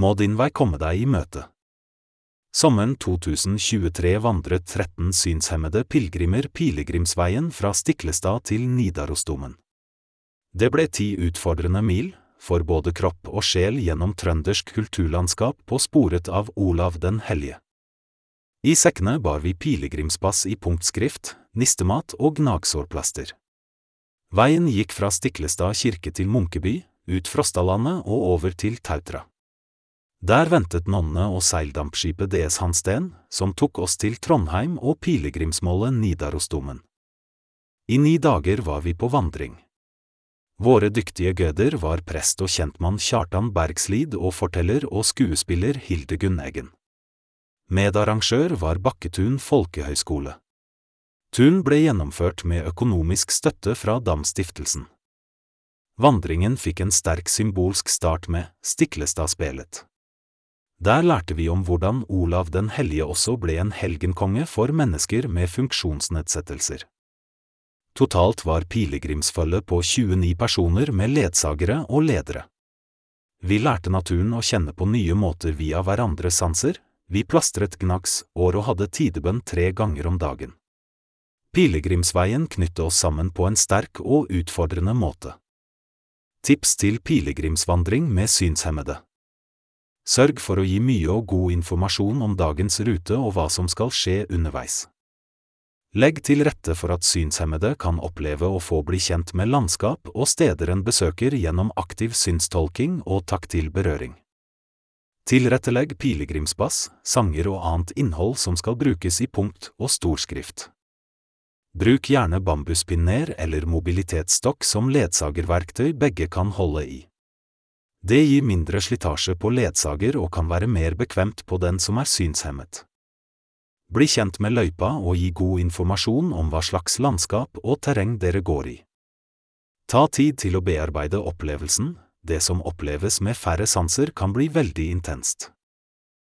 må din vei komme deg i møte. Sommeren 2023 vandret 13 synshemmede pilegrimer pilegrimsveien fra Stiklestad til Nidarosdomen. Det ble ti utfordrende mil, for både kropp og sjel gjennom trøndersk kulturlandskap på sporet av Olav den hellige. I sekkene bar vi pilegrimspass i punktskrift, nistemat og gnagsårplaster. Veien gikk fra Stiklestad kirke til Munkeby, ut Frostalandet og over til Tautra. Der ventet nonnene og seildampskipet DS Hansten, som tok oss til Trondheim og pilegrimsmålet Nidarosdomen. I ni dager var vi på vandring. Våre dyktige gøder var prest og kjentmann Kjartan Bergslid og forteller og skuespiller Hildegunn Eggen. Medarrangør var Bakketun folkehøgskole. Tun ble gjennomført med økonomisk støtte fra Damstiftelsen. Vandringen fikk en sterk symbolsk start med Stiklestad-spelet. Der lærte vi om hvordan Olav den hellige også ble en helgenkonge for mennesker med funksjonsnedsettelser. Totalt var pilegrimsfølget på 29 personer med ledsagere og ledere. Vi lærte naturen å kjenne på nye måter via hverandres sanser, vi plastret gnaggs år og hadde tidebønn tre ganger om dagen. Pilegrimsveien knyttet oss sammen på en sterk og utfordrende måte. Tips til pilegrimsvandring med synshemmede Sørg for å gi mye og god informasjon om dagens rute og hva som skal skje underveis. Legg til rette for at synshemmede kan oppleve å få bli kjent med landskap og steder en besøker gjennom aktiv synstolking og taktil berøring. Tilrettelegg pilegrimspass, sanger og annet innhold som skal brukes i punkt og storskrift. Bruk gjerne bambuspinner eller mobilitetsstokk som ledsagerverktøy begge kan holde i. Det gir mindre slitasje på ledsager og kan være mer bekvemt på den som er synshemmet. Bli kjent med løypa og gi god informasjon om hva slags landskap og terreng dere går i. Ta tid til å bearbeide opplevelsen, det som oppleves med færre sanser kan bli veldig intenst.